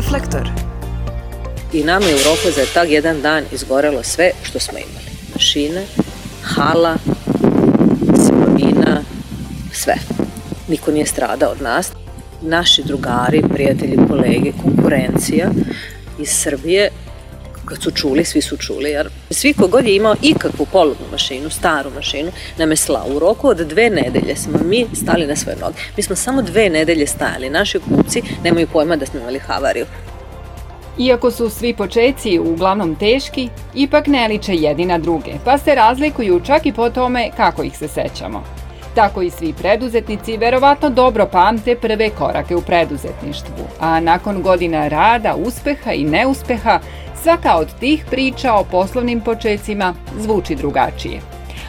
reflektor. I nama je u roku za tak jedan dan izgorelo sve što smo imali. Mašine, hala, sirovina, sve. Niko nije stradao od nas. Naši drugari, prijatelji, kolege, konkurencija iz Srbije kad su čuli, svi su čuli, jer svi kogod je imao ikakvu polovnu mašinu, staru mašinu, nam je slao. U roku od dve nedelje smo mi stali na svoje noge. Mi smo samo dve nedelje stajali. Naši kupci nemaju pojma da smo imali havariju. Iako su svi počeci uglavnom teški, ipak ne liče jedni druge, pa se razlikuju čak i po tome kako ih se sećamo. Tako i svi preduzetnici verovatno dobro pamte prve korake u preduzetništvu, a nakon godina rada, uspeha i neuspeha, svaka od tih priča o poslovnim počecima zvuči drugačije.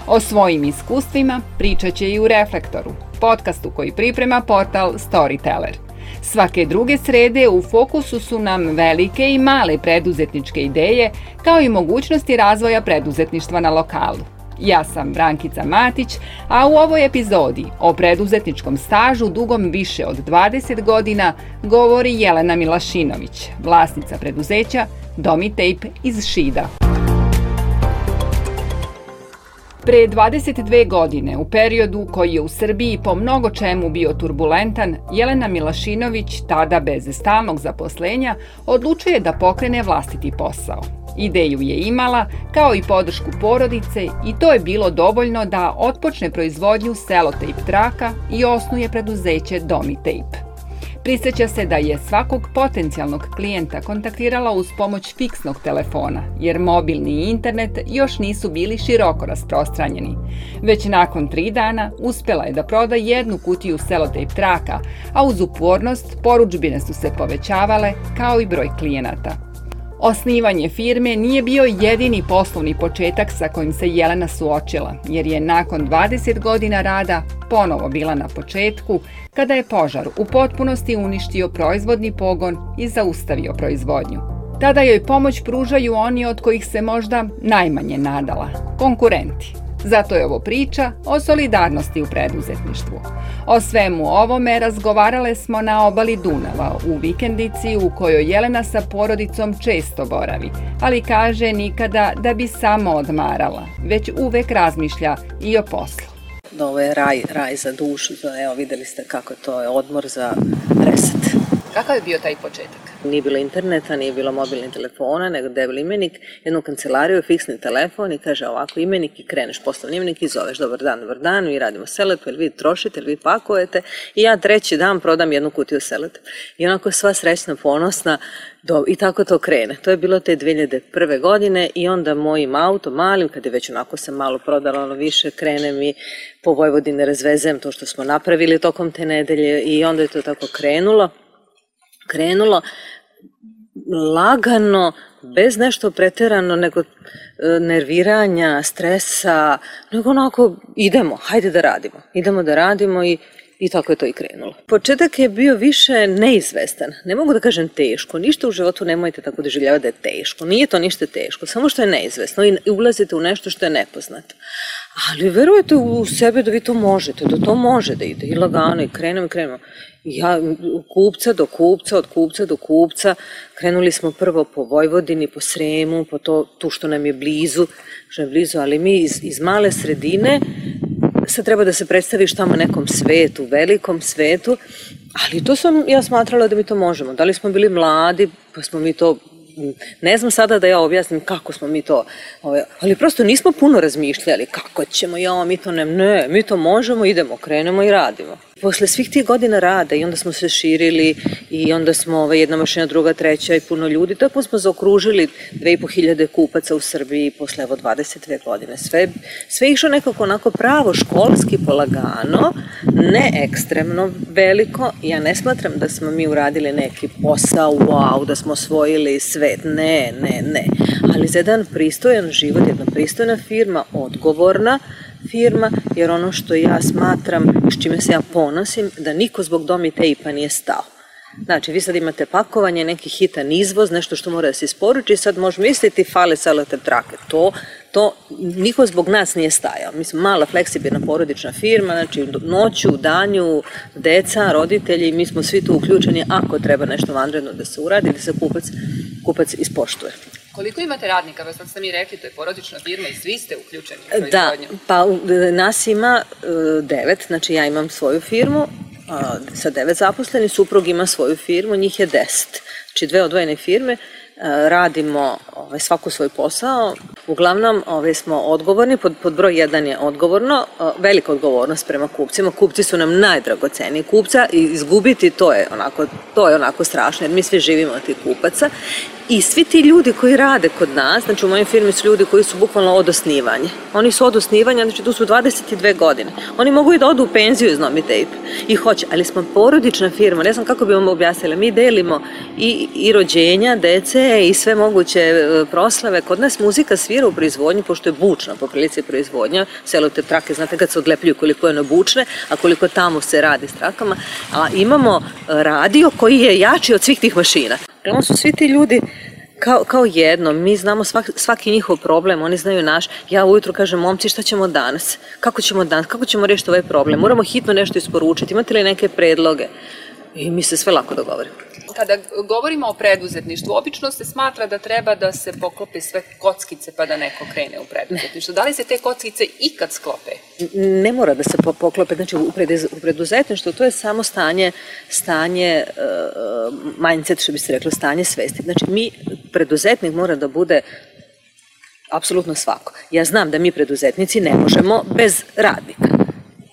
O svojim iskustvima pričat će i u Reflektoru, podcastu koji priprema portal Storyteller. Svake druge srede u fokusu su nam velike i male preduzetničke ideje, kao i mogućnosti razvoja preduzetništva na lokalu. Ja sam Brankica Matić, a u ovoj epizodi o preduzetničkom stažu dugom više od 20 godina govori Jelena Milašinović, vlasnica preduzeća Domi Tape iz Šida. Pre 22 godine, u periodu koji je u Srbiji po mnogo čemu bio turbulentan, Jelena Milašinović, tada bez stalnog zaposlenja, odlučuje da pokrene vlastiti posao – Ideju je imala, kao i podršku porodice i to je bilo dovoljno da otpočne proizvodnju selotejp traka i osnuje preduzeće Domitejp. Prisjeća se da je svakog potencijalnog klijenta kontaktirala uz pomoć fiksnog telefona, jer mobilni i internet još nisu bili široko rasprostranjeni. Već nakon tri dana uspela je da proda jednu kutiju selotape traka, a uz upornost poručbine su se povećavale kao i broj klijenata. Osnivanje firme nije bio jedini poslovni početak sa kojim se Jelena suočila, jer je nakon 20 godina rada ponovo bila na početku, kada je požar u potpunosti uništio proizvodni pogon i zaustavio proizvodnju. Tada joj pomoć pružaju oni od kojih se možda najmanje nadala, konkurenti. Zato je ovo priča o solidarnosti u preduzetništvu. O svemu ovome razgovarale smo na obali Dunava u vikendici u kojoj Jelena sa porodicom često boravi, ali kaže nikada da bi samo odmarala, već uvek razmišlja i o poslu. Ovo je raj, raj za dušu, evo videli ste kako to je odmor za res, Kakav je bio taj početak? Nije bilo interneta, nije bilo mobilni telefona, nego debel imenik, jednu kancelariju, fiksni telefon i kaže ovako imenik i kreneš poslovni imenik i zoveš dobar dan, dobar dan, mi radimo seletu, ili vi trošite, ili vi pakujete i ja treći dan prodam jednu kutiju selete. I onako sva srećna, ponosna, do, i tako to krene. To je bilo te 2001. godine i onda mojim autom malim, kad je već onako sam malo prodala ono više, krenem i po Vojvodine razvezem to što smo napravili tokom te nedelje i onda je to tako krenulo krenulo lagano, bez nešto preterano, nego e, nerviranja, stresa, nego onako idemo, hajde da radimo. Idemo da radimo i I tako je to i krenulo. Početak je bio više neizvestan. Ne mogu da kažem teško. Ništa u životu nemojte tako doživljavati da je teško. Nije to ništa teško, samo što je neizvesno i ulazite u nešto što je nepoznato. Ali verujete u sebe da vi to možete, da to može da ide i lagano i krenemo i krenemo. Ja, kupca do kupca, od kupca do kupca, krenuli smo prvo po Vojvodini, po Sremu, po to, tu što nam je blizu, što je blizu, ali mi iz, iz male sredine, sad treba da se predstaviš tamo nekom svetu, velikom svetu, ali to sam ja smatrala da mi to možemo. Da li smo bili mladi, pa smo mi to ne znam sada da ja objasnim kako smo mi to, ovaj, ali prosto nismo puno razmišljali kako ćemo, ja, mi to ne, ne, mi to možemo, idemo, krenemo i radimo posle svih tih godina rada i onda smo se širili i onda smo ovaj, jedna mašina, druga, treća i puno ljudi, tako smo zaokružili 2500 kupaca u Srbiji posle evo 22 godine. Sve, sve išlo nekako onako pravo školski, polagano, ne ekstremno veliko. Ja ne smatram da smo mi uradili neki posao, wow, da smo osvojili svet. Ne, ne, ne. Ali za jedan pristojan život, jedna pristojna firma, odgovorna, firma, jer ono što ja smatram, s čime se ja ponosim, da niko zbog domi tejpa nije stao. Znači, vi sad imate pakovanje, neki hitan izvoz, nešto što mora da se isporuči, sad može misliti fale salater trake. To, to niko zbog nas nije stajao. Mislim, mala fleksibilna porodična firma, znači noću, danju, deca, roditelji, mi smo svi tu uključeni ako treba nešto vanredno da se uradi, da se kupac, kupac ispoštuje. Koliko imate radnika? Pa sad ste mi rekli, to je porodična firma i svi ste uključeni u e, da, proizvodnju. Da, pa e, nas ima e, devet, znači ja imam svoju firmu, a, sa devet zaposleni, suprug ima svoju firmu, njih je deset. Znači dve odvojene firme, radimo ovaj, svaku svoj posao. Uglavnom ovaj, smo odgovorni, pod, pod broj jedan je odgovorno, velika odgovornost prema kupcima. Kupci su nam najdragoceniji kupca i izgubiti to je onako, to je onako strašno jer mi svi živimo od tih kupaca I svi ti ljudi koji rade kod nas, znači u mojoj firmi su ljudi koji su bukvalno od osnivanja. Oni su od osnivanja, znači tu su 22 godine. Oni mogu i da odu u penziju iz Tape i hoće, ali smo porodična firma, ne znam kako bi vam objasnila, mi delimo i, i rođenja, dece i sve moguće e, proslave. Kod nas muzika svira u proizvodnji, pošto je bučna po prilici proizvodnja, selo te trake, znate kad se odlepljuju koliko je ono bučne, a koliko tamo se radi s trakama, a imamo e, radio koji je jači od svih tih mašina. Jer su svi ti ljudi kao, kao jedno, mi znamo svak, svaki njihov problem, oni znaju naš. Ja ujutro kažem, momci, šta ćemo danas? Kako ćemo danas? Kako ćemo rešiti ovaj problem? Moramo hitno nešto isporučiti. Imate li neke predloge? i mi se sve lako dogovorimo. Kada govorimo o preduzetništvu, obično se smatra da treba da se poklope sve kockice pa da neko krene u preduzetništvo. Da li se te kockice ikad sklope? Ne mora da se poklope, znači u preduzetništvu to je samo stanje, stanje uh, mindset, što bi se reklo, stanje svesti. Znači mi, preduzetnik mora da bude apsolutno svako. Ja znam da mi preduzetnici ne možemo bez radnika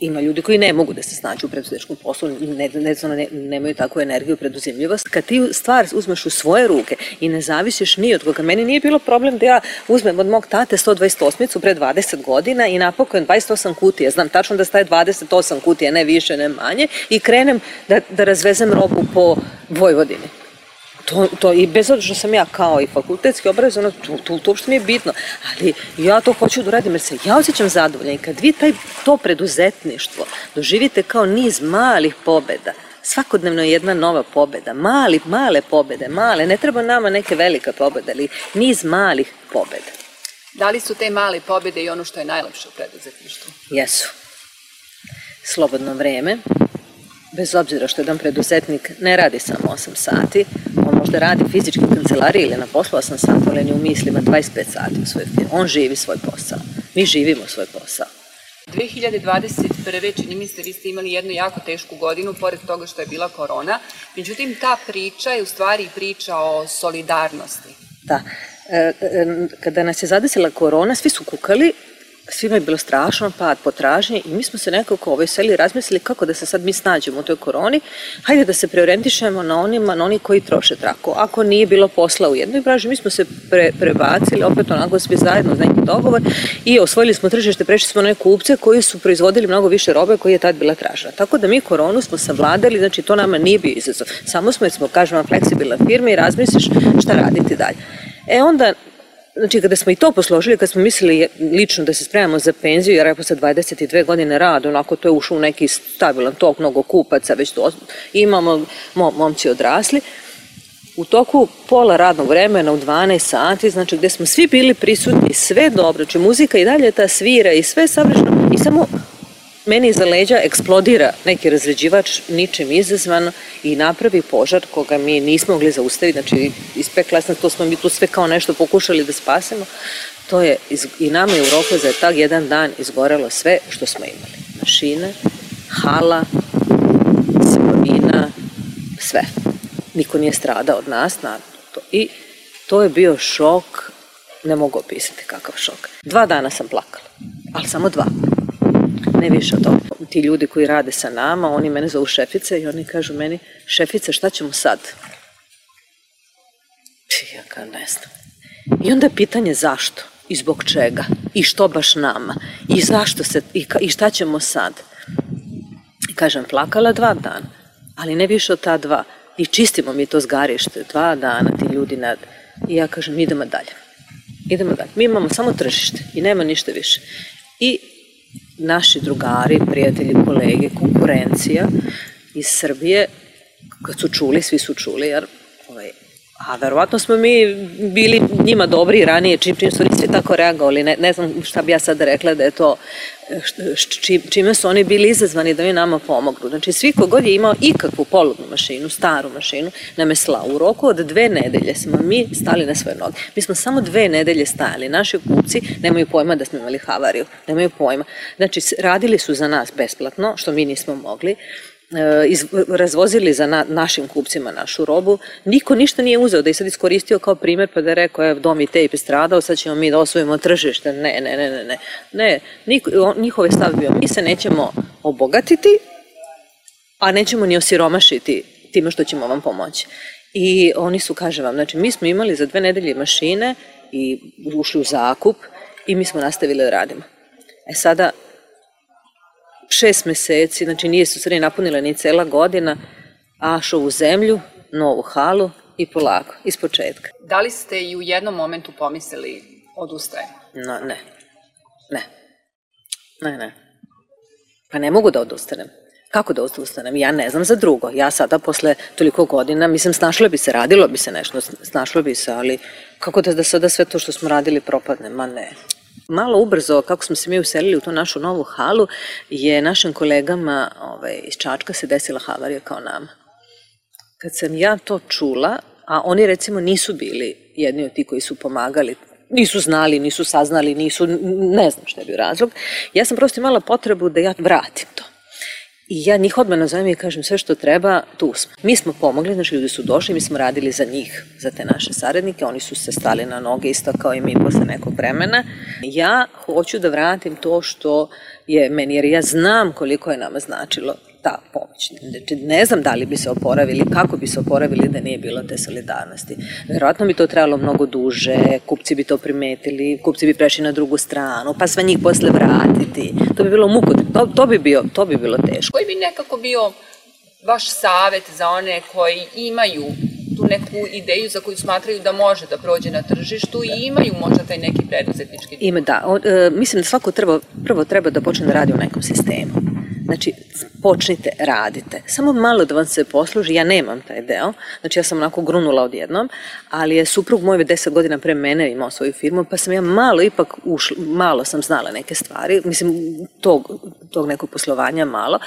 ima ljudi koji ne mogu da se snađu u preduzetničkom poslu, ne, ne, ne, nemaju takvu energiju preduzimljivost. Kad ti stvar uzmeš u svoje ruke i ne zavisiš ni od koga, meni nije bilo problem da ja uzmem od mog tate 128-icu pre 20 godina i napokon 28 kutija, znam tačno da staje 28 kutija, ne više, ne manje, i krenem da, da razvezem robu po Vojvodini to, to i bez obzira što sam ja kao i fakultetski obrazovana, to, to, to uopšte nije bitno, ali ja to hoću da uradim jer se ja osjećam zadovoljna i kad vi taj, to preduzetništvo doživite kao niz malih pobeda, svakodnevno je jedna nova pobeda, mali, male pobede, male, ne treba nama neke velike pobede, ali niz malih pobeda. Da li su te male pobede i ono što je najlepše u preduzetništvu? Jesu. Slobodno vreme, bez obzira što dan preduzetnik ne radi samo 8 sati, on možda radi fizički u kancelariji ili na poslu, ja sam satolen u mislima 25 sati u svoj firmi. On živi svoj posao. Mi živimo svoj posao. 2021. čini mi se vi ste imali jednu jako tešku godinu pored toga što je bila korona. Međutim, ta priča je u stvari priča o solidarnosti. Da. E, e, kada nas je zadesila korona, svi su kukali svima je bilo strašan pad potražnje i mi smo se nekako ovoj seli razmislili kako da se sad mi snađemo u toj koroni, hajde da se preorientišemo na onima, na oni koji troše trako. Ako nije bilo posla u jednoj braži, mi smo se pre, prebacili, opet onako svi zajedno uz neki dogovor i osvojili smo tržište, prešli smo na neku kupce koji su proizvodili mnogo više robe koji je tad bila tražena. Tako da mi koronu smo savladali, znači to nama nije bio izazov. Samo smo, jer smo, kažemo, fleksibilna firma i razmisliš šta raditi dalje. E onda Znači, kada smo i to posložili, kada smo mislili lično da se spremamo za penziju, jer je posle 22 godine rada, onako to je ušao u neki stabilan tok, mnogo kupaca, već to imamo, mom, momci odrasli, u toku pola radnog vremena u 12 sati, znači gde smo svi bili prisutni, sve dobro, znači muzika i dalje ta svira i sve savršeno i samo meni iza leđa eksplodira neki razređivač ničim izazvan i napravi požar koga mi nismo mogli zaustaviti, znači ispekla sam, to smo mi tu sve kao nešto pokušali da spasimo, to je iz, i nama je u roku za tag jedan dan izgorelo sve što smo imali. Mašine, hala, sirovina, sve. Niko nije stradao od nas, na to. I to je bio šok, ne mogu opisati kakav šok. Dva dana sam plakala, ali samo dva ne više od toga. Ti ljudi koji rade sa nama, oni mene zovu šefice i oni kažu meni, šefice, šta ćemo sad? ja kao ne znam. I onda je pitanje zašto i zbog čega i što baš nama i zašto se i, ka, i šta ćemo sad. I kažem, plakala dva dana, ali ne više od ta dva. I čistimo mi to zgarište, dva dana ti ljudi nad... I ja kažem, idemo dalje. Idemo dalje. Mi imamo samo tržište i nema ništa više. I naši drugari, prijatelji, kolege, konkurencija iz Srbije, kad su čuli, svi su čuli, jer ovaj, A verovatno smo mi bili njima dobri ranije, čim čim su nisi tako reagovali. Ne, ne znam šta bi ja sad rekla da je to čime su oni bili izazvani da mi nama pomognu. Znači, svi kogod je imao ikakvu polubnu mašinu, staru mašinu, nam je sla. U roku od dve nedelje smo mi stali na svoje noge. Mi smo samo dve nedelje stajali. Naši kupci nemaju pojma da smo imali havariju. Nemaju pojma. Znači, radili su za nas besplatno, što mi nismo mogli. E, iz, razvozili za na, našim kupcima našu robu, niko ništa nije uzeo da je sad iskoristio kao primer pa da je rekao je dom i tejp je stradao, sad ćemo mi da osvojimo tržište. Ne, ne, ne, ne, ne. ne niko, njihov je stav bio, mi se nećemo obogatiti, a nećemo ni osiromašiti time što ćemo vam pomoći. I oni su, kažem vam, znači mi smo imali za dve nedelje mašine i ušli u zakup i mi smo nastavili da radimo. E sada, šest meseci, znači nije su sredi napunila ni cela godina, u zemlju, novu halu i polako, iz početka. Da li ste i u jednom momentu pomislili odustajem? No, ne. Ne. Ne, ne. Pa ne mogu da odustanem. Kako da odustanem? Ja ne znam za drugo. Ja sada posle toliko godina, mislim, snašlo bi se, radilo bi se nešto, snašlo bi se, ali kako da, da sada sve to što smo radili propadne? Ma ne. Malo ubrzo, kako smo se mi uselili u tu našu novu halu, je našim kolegama ovaj, iz Čačka se desila havarija kao nama. Kad sam ja to čula, a oni recimo nisu bili jedni od ti koji su pomagali nisu znali, nisu saznali, nisu, ne znam šta je bio razlog. Ja sam prosto imala potrebu da ja vratim to. I ja njih odmah nazovem i kažem sve što treba, tu smo. Mi smo pomogli, znači ljudi su došli, mi smo radili za njih, za te naše saradnike, oni su se stali na noge isto kao i mi posle nekog vremena. Ja hoću da vratim to što je meni, jer ja znam koliko je nama značilo ta pomoć. Znači, ne znam da li bi se oporavili, kako bi se oporavili da nije bilo te solidarnosti. Verovatno bi to trebalo mnogo duže, kupci bi to primetili, kupci bi prešli na drugu stranu, pa sve njih posle vratiti. To bi bilo muko, to, to, bi, bio, to bi bilo teško. Koji bi nekako bio vaš savet za one koji imaju tu neku ideju za koju smatraju da može da prođe na tržištu i da. imaju možda taj neki preduzetnički. Ima da, o, e, mislim da svako treba, prvo treba da počne da radi u nekom sistemu. Znači, počnite, radite. Samo malo da vam se posluži, ja nemam taj deo, znači ja sam onako grunula odjednom, ali je suprug moj 10 godina pre mene imao svoju firmu, pa sam ja malo ipak ušla, malo sam znala neke stvari, mislim, tog, tog nekog poslovanja malo,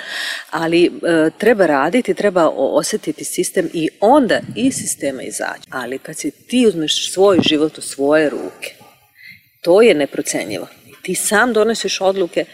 ali e, treba raditi, treba osetiti sistem i onda iz sistema izaći. Ali kad si ti uzmeš svoj život u svoje ruke, to je neprocenjivo. Ti sam donosiš odluke,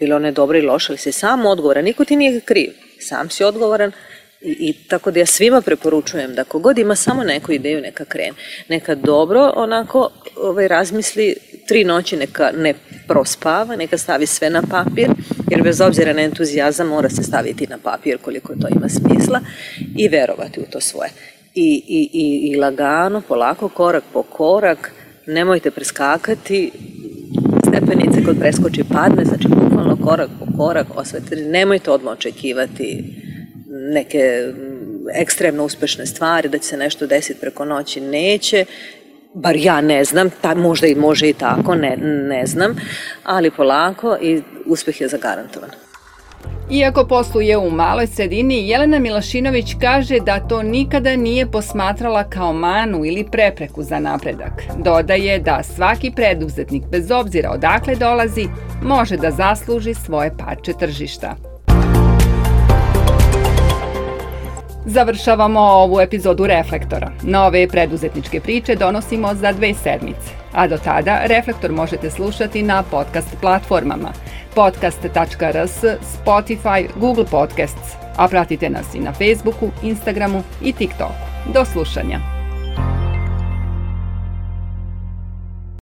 bilo one dobro i loše, ali si sam odgovoran, niko ti nije kriv, sam si odgovoran i, i tako da ja svima preporučujem da kogod ima samo neku ideju neka krene, neka dobro onako ovaj, razmisli tri noći neka ne prospava, neka stavi sve na papir, jer bez obzira na entuzijazam mora se staviti na papir koliko to ima smisla i verovati u to svoje. I, i, i, i lagano, polako, korak po korak, nemojte preskakati stepenice kod preskoči padne, znači bukvalno korak po korak osvetljeni. Nemojte odmah očekivati neke mm, ekstremno uspešne stvari, da će se nešto desiti preko noći, neće bar ja ne znam, ta, možda i može i tako, ne, ne znam, ali polako i uspeh je zagarantovan. Iako posluje u maloj sredini, Jelena Milašinović kaže da to nikada nije posmatrala kao manu ili prepreku za napredak. Dodaje da svaki preduzetnik, bez obzira odakle dolazi, može da zasluži svoje parče tržišta. Završavamo ovu epizodu Reflektora. Nove preduzetničke priče donosimo za dve sedmice, a do tada Reflektor možete slušati na podcast platformama – podcast.rs, Spotify, Google Podcasts, a pratite nas i na Facebooku, Instagramu i TikToku. Do slušanja!